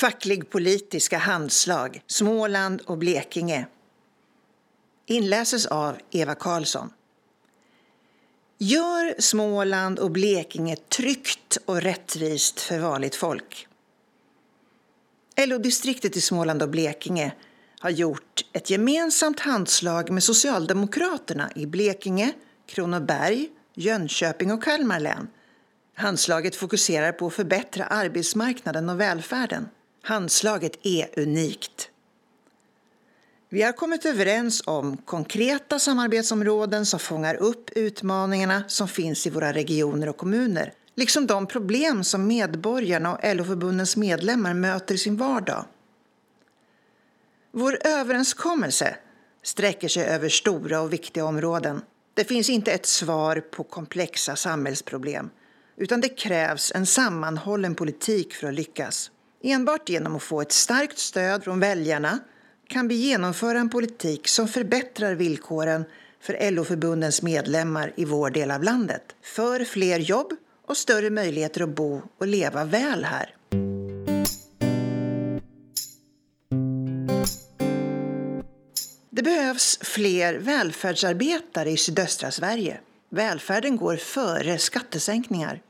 Facklig-politiska handslag Småland och Blekinge inläses av Eva Karlsson. Gör Småland och Blekinge tryggt och rättvist för vanligt folk. LO-distriktet i Småland och Blekinge har gjort ett gemensamt handslag med Socialdemokraterna i Blekinge, Kronoberg, Jönköping och Kalmar län. Handslaget fokuserar på att förbättra arbetsmarknaden och välfärden. Handslaget är unikt. Vi har kommit överens om konkreta samarbetsområden som fångar upp utmaningarna som finns i våra regioner och kommuner, liksom de problem som medborgarna och LO-förbundens medlemmar möter i sin vardag. Vår överenskommelse sträcker sig över stora och viktiga områden. Det finns inte ett svar på komplexa samhällsproblem, utan det krävs en sammanhållen politik för att lyckas. Enbart genom att få ett starkt stöd från väljarna kan vi genomföra en politik som förbättrar villkoren för LO-förbundens medlemmar i vår del av landet. För fler jobb och större möjligheter att bo och leva väl här. Det behövs fler välfärdsarbetare i sydöstra Sverige. Välfärden går före skattesänkningar.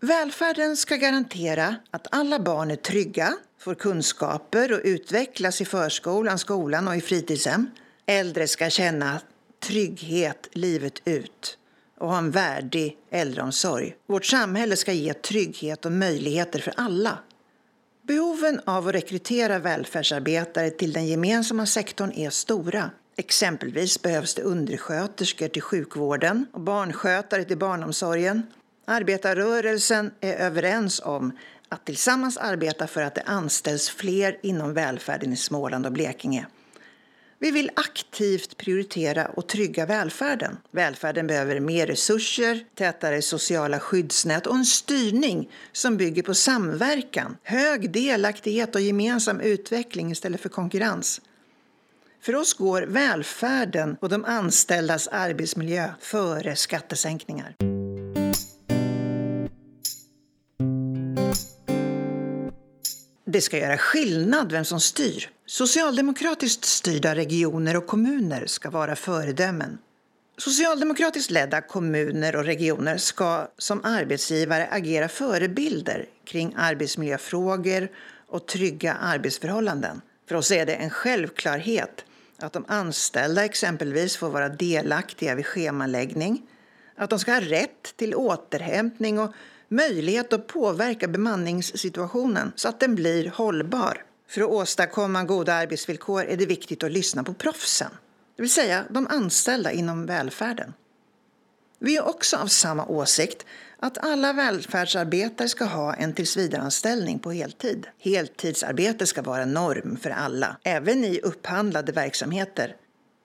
Välfärden ska garantera att alla barn är trygga, får kunskaper och utvecklas i förskolan, skolan och i fritidshem. Äldre ska känna trygghet livet ut och ha en värdig äldreomsorg. Vårt samhälle ska ge trygghet och möjligheter för alla. Behoven av att rekrytera välfärdsarbetare till den gemensamma sektorn är stora. Exempelvis behövs det undersköterskor till sjukvården och barnskötare till barnomsorgen. Arbetarrörelsen är överens om att tillsammans arbeta för att det anställs fler inom välfärden i Småland och Blekinge. Vi vill aktivt prioritera och trygga välfärden. Välfärden behöver mer resurser, tätare sociala skyddsnät och en styrning som bygger på samverkan, hög delaktighet och gemensam utveckling istället för konkurrens. För oss går välfärden och de anställdas arbetsmiljö före skattesänkningar. Det ska göra skillnad vem som styr. Socialdemokratiskt styrda regioner och kommuner ska vara föredömen. Socialdemokratiskt ledda kommuner och regioner ska som arbetsgivare agera förebilder kring arbetsmiljöfrågor och trygga arbetsförhållanden. För oss är det en självklarhet att de anställda exempelvis får vara delaktiga vid schemaläggning, att de ska ha rätt till återhämtning och möjlighet att påverka bemanningssituationen så att den blir hållbar. För att åstadkomma goda arbetsvillkor är det viktigt att lyssna på proffsen, det vill säga de anställda inom välfärden. Vi är också av samma åsikt att alla välfärdsarbetare ska ha en tillsvidareanställning på heltid. Heltidsarbete ska vara norm för alla, även i upphandlade verksamheter.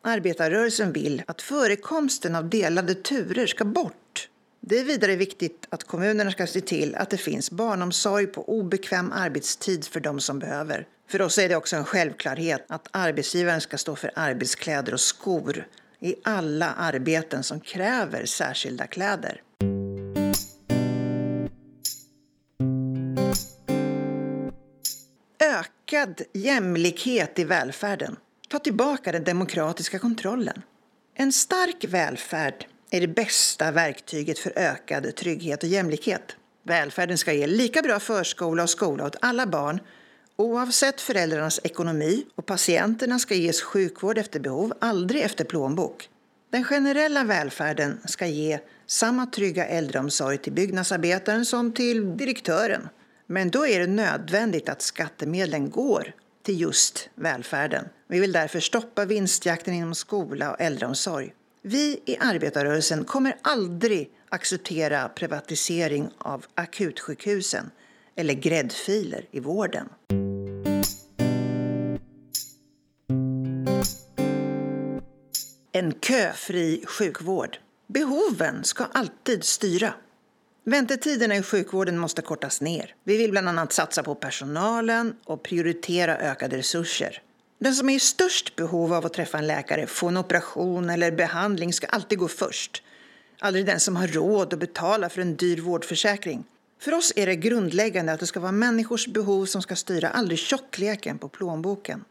Arbetarrörelsen vill att förekomsten av delade turer ska bort det är vidare viktigt att kommunerna ska se till att det finns barnomsorg på obekväm arbetstid för de som behöver. För oss är det också en självklarhet att arbetsgivaren ska stå för arbetskläder och skor i alla arbeten som kräver särskilda kläder. Ökad jämlikhet i välfärden. Ta tillbaka den demokratiska kontrollen. En stark välfärd är det bästa verktyget för ökad trygghet och jämlikhet. Välfärden ska ge lika bra förskola och skola åt alla barn oavsett föräldrarnas ekonomi och patienterna ska ges sjukvård efter behov, aldrig efter plånbok. Den generella välfärden ska ge samma trygga äldreomsorg till byggnadsarbetaren som till direktören. Men då är det nödvändigt att skattemedlen går till just välfärden. Vi vill därför stoppa vinstjakten inom skola och äldreomsorg. Vi i arbetarrörelsen kommer aldrig acceptera privatisering av akutsjukhusen eller gräddfiler i vården. En köfri sjukvård. Behoven ska alltid styra. Väntetiderna i sjukvården måste kortas ner. Vi vill bland annat satsa på personalen och prioritera ökade resurser. Den som är i störst behov av att träffa en läkare, få en operation eller behandling ska alltid gå först. Aldrig den som har råd att betala för en dyr vårdförsäkring. För oss är det grundläggande att det ska vara människors behov som ska styra, aldrig tjockleken på plånboken.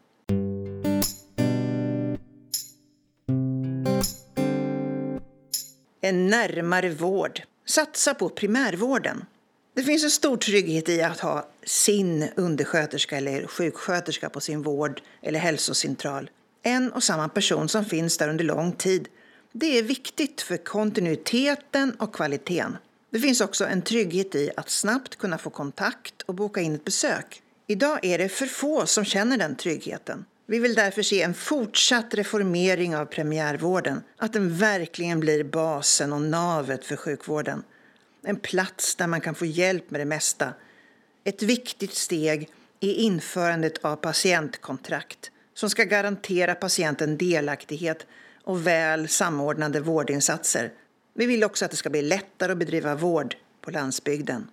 En närmare vård. Satsa på primärvården. Det finns en stor trygghet i att ha sin undersköterska eller sjuksköterska på sin vård eller hälsocentral. En och samma person som finns där under lång tid. Det är viktigt för kontinuiteten och kvaliteten. Det finns också en trygghet i att snabbt kunna få kontakt och boka in ett besök. Idag är det för få som känner den tryggheten. Vi vill därför se en fortsatt reformering av premiärvården, att den verkligen blir basen och navet för sjukvården. En plats där man kan få hjälp med det mesta. Ett viktigt steg är införandet av patientkontrakt som ska garantera patienten delaktighet och väl samordnade vårdinsatser. Vi vill också att det ska bli lättare att bedriva vård på landsbygden.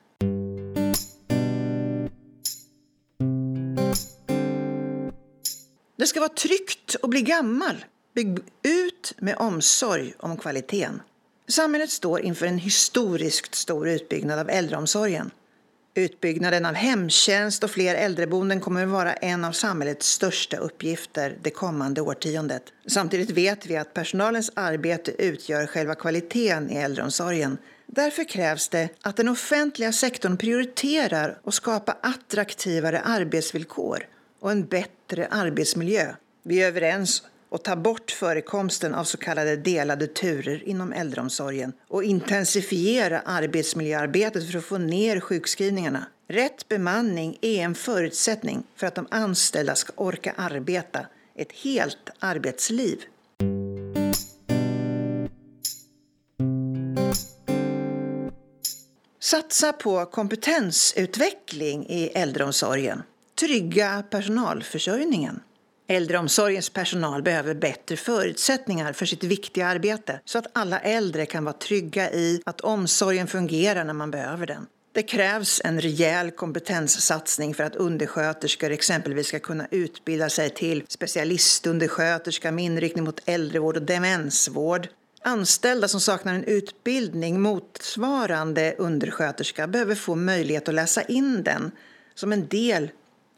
Det ska vara tryggt att bli gammal. Bygg ut med omsorg om kvaliteten. Samhället står inför en historiskt stor utbyggnad av äldreomsorgen. Utbyggnaden av hemtjänst och fler äldreboenden kommer att vara en av samhällets största uppgifter det kommande årtiondet. Samtidigt vet vi att personalens arbete utgör själva kvaliteten i äldreomsorgen. Därför krävs det att den offentliga sektorn prioriterar och skapar attraktivare arbetsvillkor och en bättre arbetsmiljö. Vi är överens och ta bort förekomsten av så kallade delade turer inom äldreomsorgen och intensifiera arbetsmiljöarbetet för att få ner sjukskrivningarna. Rätt bemanning är en förutsättning för att de anställda ska orka arbeta ett helt arbetsliv. Satsa på kompetensutveckling i äldreomsorgen. Trygga personalförsörjningen. Äldreomsorgens personal behöver bättre förutsättningar för sitt viktiga arbete så att alla äldre kan vara trygga i att omsorgen fungerar när man behöver den. Det krävs en rejäl kompetenssatsning för att undersköterskor exempelvis ska kunna utbilda sig till specialistundersköterska med inriktning mot äldrevård och demensvård. Anställda som saknar en utbildning motsvarande undersköterska behöver få möjlighet att läsa in den som en del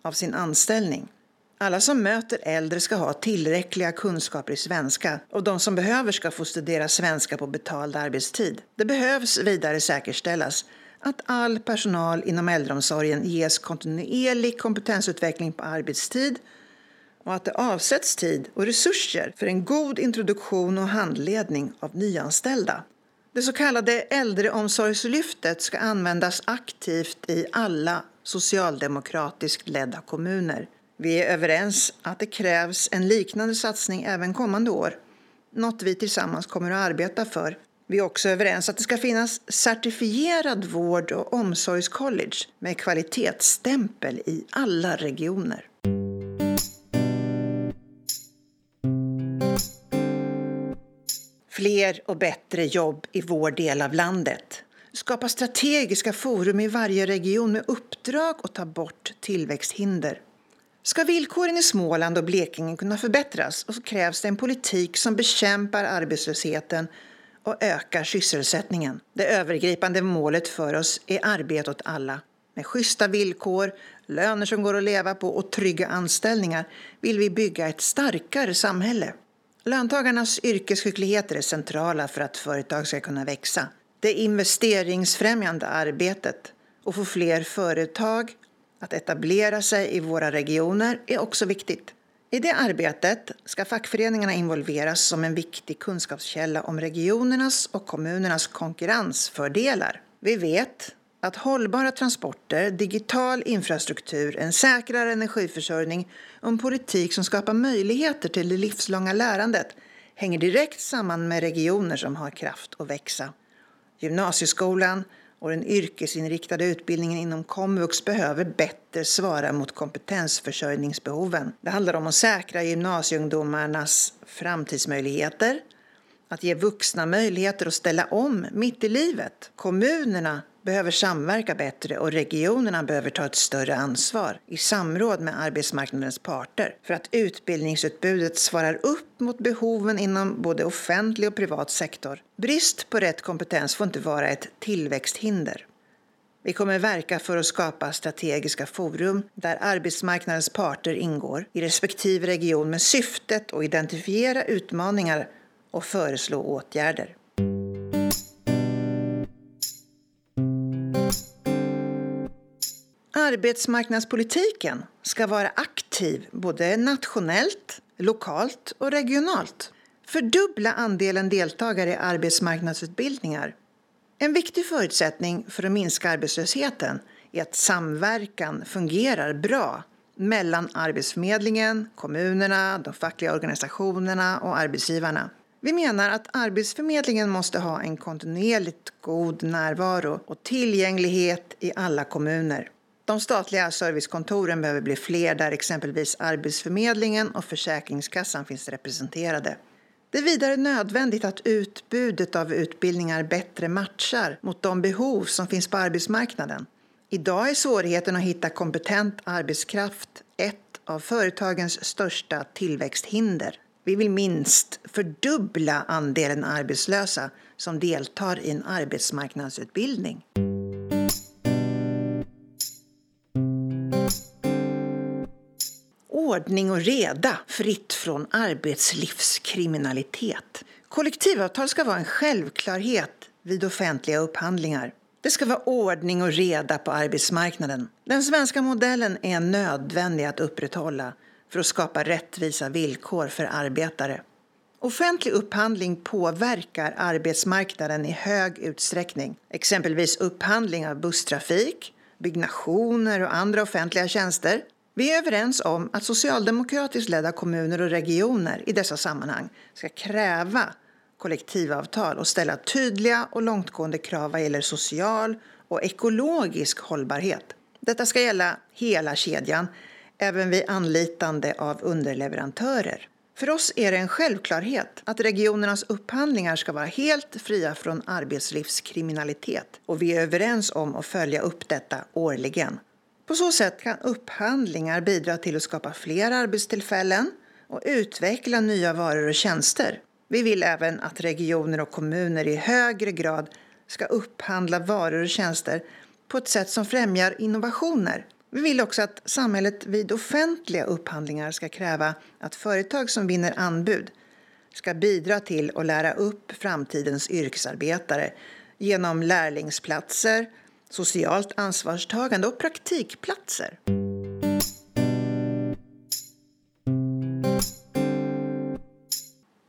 av sin anställning. Alla som möter äldre ska ha tillräckliga kunskaper i svenska och de som behöver ska få studera svenska på betald arbetstid. Det behövs vidare säkerställas att all personal inom äldreomsorgen ges kontinuerlig kompetensutveckling på arbetstid och att det avsätts tid och resurser för en god introduktion och handledning av nyanställda. Det så kallade äldreomsorgslyftet ska användas aktivt i alla socialdemokratiskt ledda kommuner. Vi är överens att det krävs en liknande satsning även kommande år, något vi tillsammans kommer att arbeta för. Vi är också överens att det ska finnas certifierad vård och omsorgscollege med kvalitetsstämpel i alla regioner. Fler och bättre jobb i vår del av landet. Skapa strategiska forum i varje region med uppdrag att ta bort tillväxthinder. Ska villkoren i Småland och Blekinge kunna förbättras så krävs det en politik som bekämpar arbetslösheten och ökar sysselsättningen. Det övergripande målet för oss är arbete åt alla. Med schyssta villkor, löner som går att leva på och trygga anställningar vill vi bygga ett starkare samhälle. Löntagarnas yrkesskickligheter är centrala för att företag ska kunna växa. Det investeringsfrämjande arbetet och få fler företag att etablera sig i våra regioner är också viktigt. I det arbetet ska fackföreningarna involveras som en viktig kunskapskälla om regionernas och kommunernas konkurrensfördelar. Vi vet att hållbara transporter, digital infrastruktur, en säkrare energiförsörjning och en politik som skapar möjligheter till det livslånga lärandet hänger direkt samman med regioner som har kraft att växa. Gymnasieskolan och den yrkesinriktade utbildningen inom komvux behöver bättre svara mot kompetensförsörjningsbehoven. Det handlar om att säkra gymnasieungdomarnas framtidsmöjligheter, att ge vuxna möjligheter att ställa om mitt i livet. Kommunerna behöver samverka bättre och regionerna behöver ta ett större ansvar i samråd med arbetsmarknadens parter för att utbildningsutbudet svarar upp mot behoven inom både offentlig och privat sektor. Brist på rätt kompetens får inte vara ett tillväxthinder. Vi kommer verka för att skapa strategiska forum där arbetsmarknadens parter ingår i respektive region med syftet att identifiera utmaningar och föreslå åtgärder. Arbetsmarknadspolitiken ska vara aktiv både nationellt, lokalt och regionalt. Fördubbla andelen deltagare i arbetsmarknadsutbildningar. En viktig förutsättning för att minska arbetslösheten är att samverkan fungerar bra mellan Arbetsförmedlingen, kommunerna, de fackliga organisationerna och arbetsgivarna. Vi menar att Arbetsförmedlingen måste ha en kontinuerligt god närvaro och tillgänglighet i alla kommuner. De statliga servicekontoren behöver bli fler där exempelvis Arbetsförmedlingen och Försäkringskassan finns representerade. Det är vidare nödvändigt att utbudet av utbildningar bättre matchar mot de behov som finns på arbetsmarknaden. Idag är svårigheten att hitta kompetent arbetskraft ett av företagens största tillväxthinder. Vi vill minst fördubbla andelen arbetslösa som deltar i en arbetsmarknadsutbildning. Ordning och reda, fritt från arbetslivskriminalitet. Kollektivavtal ska vara en självklarhet vid offentliga upphandlingar. Det ska vara ordning och reda på arbetsmarknaden. Den svenska modellen är nödvändig att upprätthålla för att skapa rättvisa villkor för arbetare. Offentlig upphandling påverkar arbetsmarknaden i hög utsträckning. Exempelvis upphandling av busstrafik, byggnationer och andra offentliga tjänster vi är överens om att socialdemokratiskt ledda kommuner och regioner i dessa sammanhang ska kräva kollektivavtal och ställa tydliga och långtgående krav vad gäller social och ekologisk hållbarhet. Detta ska gälla hela kedjan, även vid anlitande av underleverantörer. För oss är det en självklarhet att regionernas upphandlingar ska vara helt fria från arbetslivskriminalitet och vi är överens om att följa upp detta årligen. På så sätt kan upphandlingar bidra till att skapa fler arbetstillfällen och utveckla nya varor och tjänster. Vi vill även att regioner och kommuner i högre grad ska upphandla varor och tjänster på ett sätt som främjar innovationer. Vi vill också att samhället vid offentliga upphandlingar ska kräva att företag som vinner anbud ska bidra till att lära upp framtidens yrkesarbetare genom lärlingsplatser, socialt ansvarstagande och praktikplatser.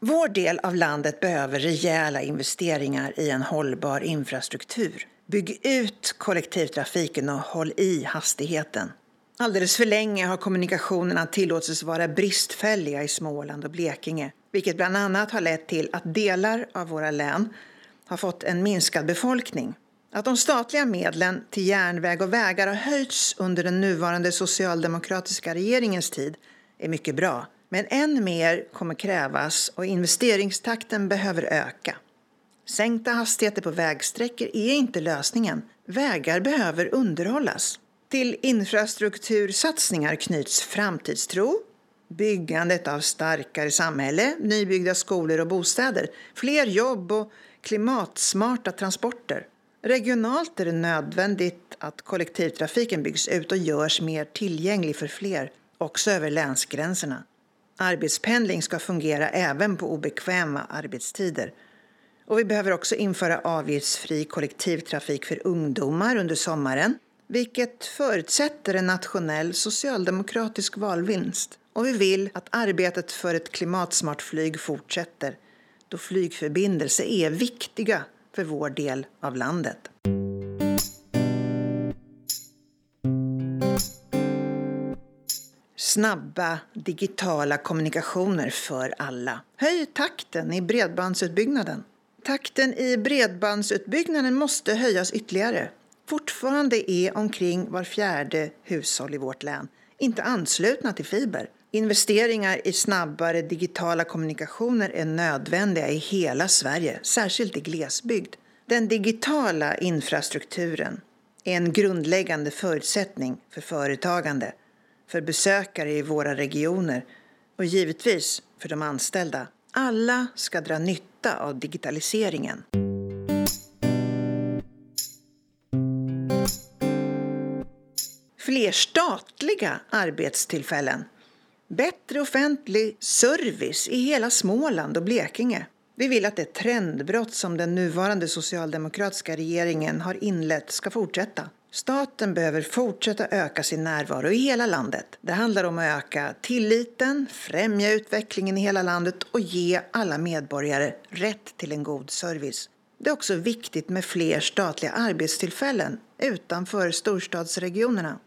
Vår del av landet behöver rejäla investeringar i en hållbar infrastruktur. Bygg ut kollektivtrafiken och håll i hastigheten. Alldeles för länge har kommunikationerna tillåtits vara bristfälliga i Småland och Blekinge, vilket bland annat har lett till att delar av våra län har fått en minskad befolkning. Att de statliga medlen till järnväg och vägar har höjts under den nuvarande socialdemokratiska regeringens tid är mycket bra. Men än mer kommer krävas och investeringstakten behöver öka. Sänkta hastigheter på vägsträckor är inte lösningen. Vägar behöver underhållas. Till infrastruktursatsningar knyts framtidstro, byggandet av starkare samhälle, nybyggda skolor och bostäder, fler jobb och klimatsmarta transporter. Regionalt är det nödvändigt att kollektivtrafiken byggs ut och görs mer tillgänglig för fler, också över länsgränserna. Arbetspendling ska fungera även på obekväma arbetstider. Och vi behöver också införa avgiftsfri kollektivtrafik för ungdomar under sommaren, vilket förutsätter en nationell socialdemokratisk valvinst. Och vi vill att arbetet för ett klimatsmart flyg fortsätter, då flygförbindelser är viktiga för vår del av landet. Snabba digitala kommunikationer för alla. Höj takten i bredbandsutbyggnaden. Takten i bredbandsutbyggnaden måste höjas ytterligare. Fortfarande är omkring var fjärde hushåll i vårt län inte anslutna till fiber. Investeringar i snabbare digitala kommunikationer är nödvändiga i hela Sverige, särskilt i glesbygd. Den digitala infrastrukturen är en grundläggande förutsättning för företagande, för besökare i våra regioner och givetvis för de anställda. Alla ska dra nytta av digitaliseringen. Fler statliga arbetstillfällen. Bättre offentlig service i hela Småland och Blekinge. Vi vill att det trendbrott som den nuvarande socialdemokratiska regeringen har inlett ska fortsätta. Staten behöver fortsätta öka sin närvaro i hela landet. Det handlar om att öka tilliten, främja utvecklingen i hela landet och ge alla medborgare rätt till en god service. Det är också viktigt med fler statliga arbetstillfällen utanför storstadsregionerna.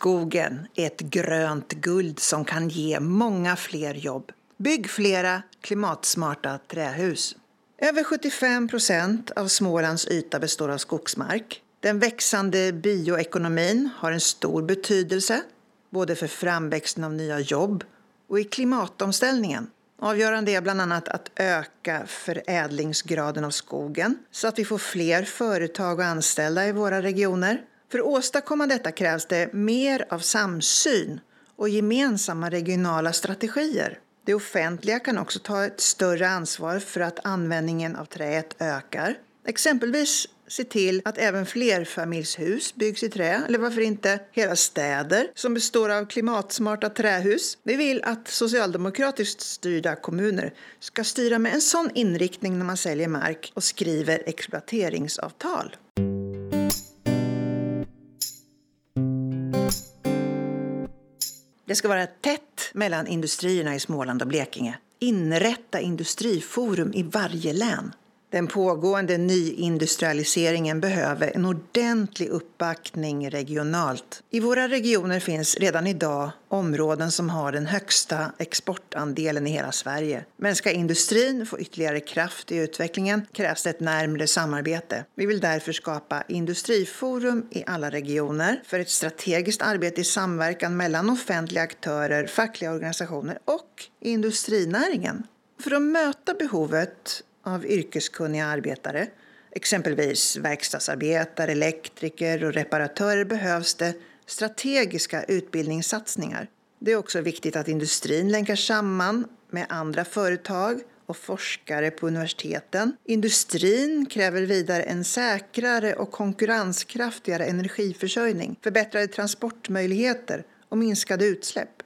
Skogen är ett grönt guld som kan ge många fler jobb. Bygg flera klimatsmarta trähus. Över 75 procent av Smålands yta består av skogsmark. Den växande bioekonomin har en stor betydelse både för framväxten av nya jobb och i klimatomställningen. Avgörande är bland annat att öka förädlingsgraden av skogen så att vi får fler företag och anställda i våra regioner. För att åstadkomma detta krävs det mer av samsyn och gemensamma regionala strategier. Det offentliga kan också ta ett större ansvar för att användningen av träet ökar. Exempelvis se till att även flerfamiljshus byggs i trä, eller varför inte hela städer som består av klimatsmarta trähus. Vi vill att socialdemokratiskt styrda kommuner ska styra med en sån inriktning när man säljer mark och skriver exploateringsavtal. Det ska vara tätt mellan industrierna i Småland och Blekinge. Inrätta industriforum i varje län. Den pågående nyindustrialiseringen behöver en ordentlig uppbackning regionalt. I våra regioner finns redan idag områden som har den högsta exportandelen i hela Sverige. Men ska industrin få ytterligare kraft i utvecklingen krävs det ett närmre samarbete. Vi vill därför skapa industriforum i alla regioner för ett strategiskt arbete i samverkan mellan offentliga aktörer, fackliga organisationer och industrinäringen. För att möta behovet av yrkeskunniga arbetare, exempelvis verkstadsarbetare, elektriker och reparatörer, behövs det strategiska utbildningssatsningar. Det är också viktigt att industrin länkar samman med andra företag och forskare på universiteten. Industrin kräver vidare en säkrare och konkurrenskraftigare energiförsörjning, förbättrade transportmöjligheter och minskade utsläpp.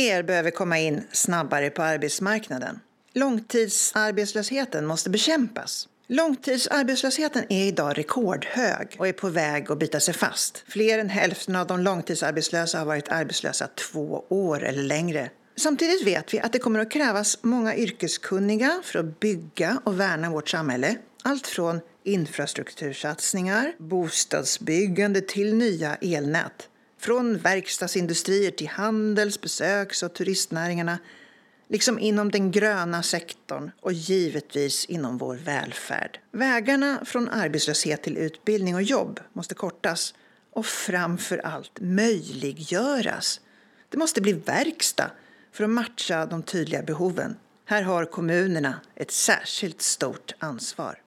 Fler behöver komma in snabbare på arbetsmarknaden. Långtidsarbetslösheten måste bekämpas. Långtidsarbetslösheten är idag rekordhög och är på väg att bita sig fast. Fler än hälften av de långtidsarbetslösa har varit arbetslösa två år eller längre. Samtidigt vet vi att det kommer att krävas många yrkeskunniga för att bygga och värna vårt samhälle. Allt från infrastruktursatsningar, bostadsbyggande till nya elnät. Från verkstadsindustrier till handels-, besöks och turistnäringarna liksom inom den gröna sektorn och givetvis inom vår välfärd. Vägarna från arbetslöshet till utbildning och jobb måste kortas och framför allt möjliggöras. Det måste bli verkstad för att matcha de tydliga behoven. Här har kommunerna ett särskilt stort ansvar.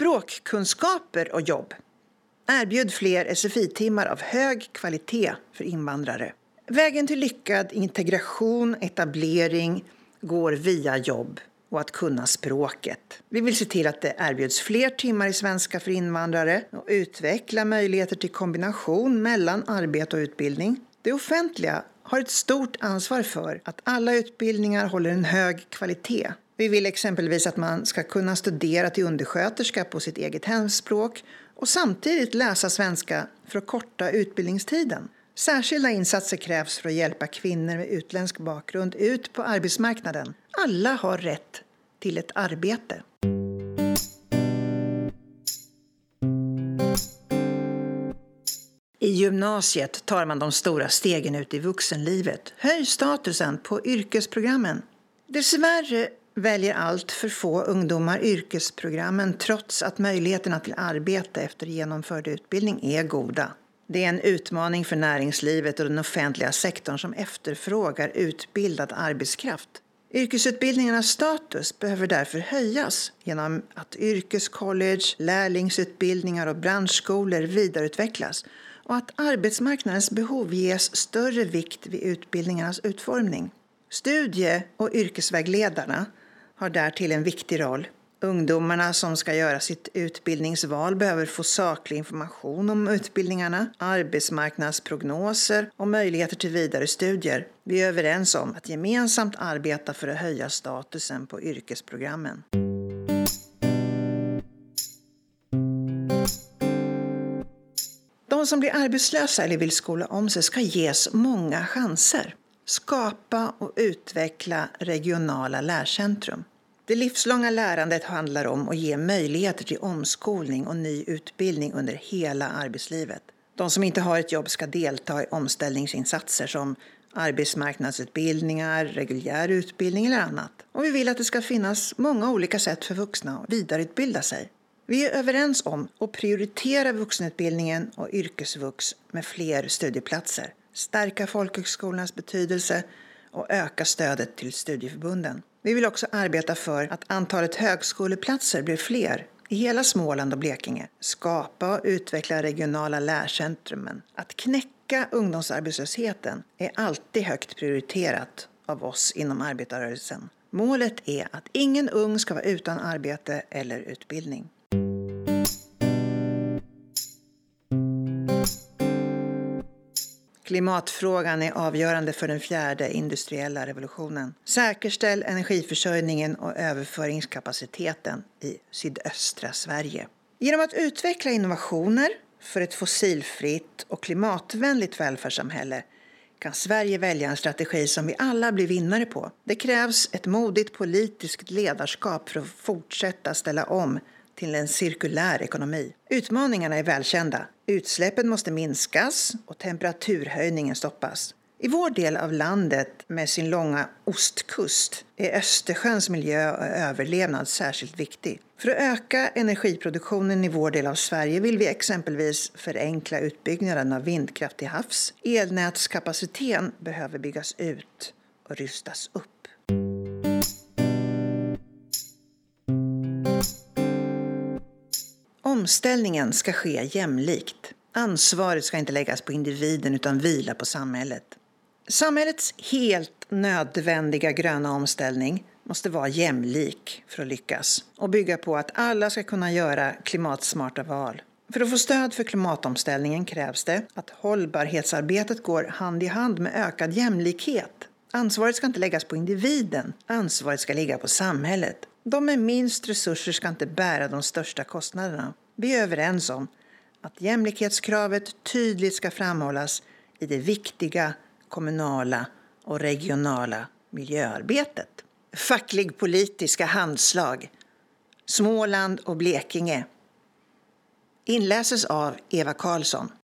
Språkkunskaper och jobb. Erbjud fler SFI-timmar av hög kvalitet för invandrare. Vägen till lyckad integration, etablering går via jobb och att kunna språket. Vi vill se till att det erbjuds fler timmar i svenska för invandrare och utveckla möjligheter till kombination mellan arbete och utbildning. Det offentliga har ett stort ansvar för att alla utbildningar håller en hög kvalitet vi vill exempelvis att man ska kunna studera till undersköterska på sitt eget hemspråk och samtidigt läsa svenska för att korta utbildningstiden. Särskilda insatser krävs för att hjälpa kvinnor med utländsk bakgrund ut på arbetsmarknaden. Alla har rätt till ett arbete. I gymnasiet tar man de stora stegen ut i vuxenlivet. Höj statusen på yrkesprogrammen. Dessvärre väljer allt för få ungdomar yrkesprogrammen trots att möjligheterna till arbete efter genomförd utbildning är goda. Det är en utmaning för näringslivet och den offentliga sektorn som efterfrågar utbildad arbetskraft. Yrkesutbildningarnas status behöver därför höjas genom att yrkescollege, lärlingsutbildningar och branschskolor vidareutvecklas och att arbetsmarknadens behov ges större vikt vid utbildningarnas utformning. Studie och yrkesvägledarna har därtill en viktig roll. Ungdomarna som ska göra sitt utbildningsval behöver få saklig information om utbildningarna, arbetsmarknadsprognoser och möjligheter till vidare studier. Vi är överens om att gemensamt arbeta för att höja statusen på yrkesprogrammen. De som blir arbetslösa eller vill skola om sig ska ges många chanser. Skapa och utveckla regionala lärcentrum. Det livslånga lärandet handlar om att ge möjligheter till omskolning och ny utbildning under hela arbetslivet. De som inte har ett jobb ska delta i omställningsinsatser som arbetsmarknadsutbildningar, reguljär utbildning eller annat. Och vi vill att det ska finnas många olika sätt för vuxna att vidareutbilda sig. Vi är överens om att prioritera vuxenutbildningen och yrkesvux med fler studieplatser, stärka folkhögskolornas betydelse och öka stödet till studieförbunden. Vi vill också arbeta för att antalet högskoleplatser blir fler i hela Småland och Blekinge. Skapa och utveckla regionala lärcentrumen. Att knäcka ungdomsarbetslösheten är alltid högt prioriterat av oss inom arbetarrörelsen. Målet är att ingen ung ska vara utan arbete eller utbildning. Klimatfrågan är avgörande för den fjärde industriella revolutionen. Säkerställ energiförsörjningen och överföringskapaciteten i sydöstra Sverige. Genom att utveckla innovationer för ett fossilfritt och klimatvänligt välfärdssamhälle kan Sverige välja en strategi som vi alla blir vinnare på. Det krävs ett modigt politiskt ledarskap för att fortsätta ställa om till en cirkulär ekonomi. Utmaningarna är välkända. Utsläppen måste minskas och temperaturhöjningen stoppas. I vår del av landet med sin långa ostkust är Östersjöns miljö och överlevnad särskilt viktig. För att öka energiproduktionen i vår del av Sverige vill vi exempelvis förenkla utbyggnaden av vindkraft till havs. Elnätskapaciteten behöver byggas ut och rustas upp. Omställningen ska ske jämlikt. Ansvaret ska inte läggas på individen utan vila på samhället. Samhällets helt nödvändiga gröna omställning måste vara jämlik för att lyckas och bygga på att alla ska kunna göra klimatsmarta val. För att få stöd för klimatomställningen krävs det att hållbarhetsarbetet går hand i hand med ökad jämlikhet. Ansvaret ska inte läggas på individen, ansvaret ska ligga på samhället. De med minst resurser ska inte bära de största kostnaderna. Vi är överens om att jämlikhetskravet tydligt ska framhållas i det viktiga kommunala och regionala miljöarbetet. Facklig-politiska handslag Småland och Blekinge inläses av Eva Karlsson.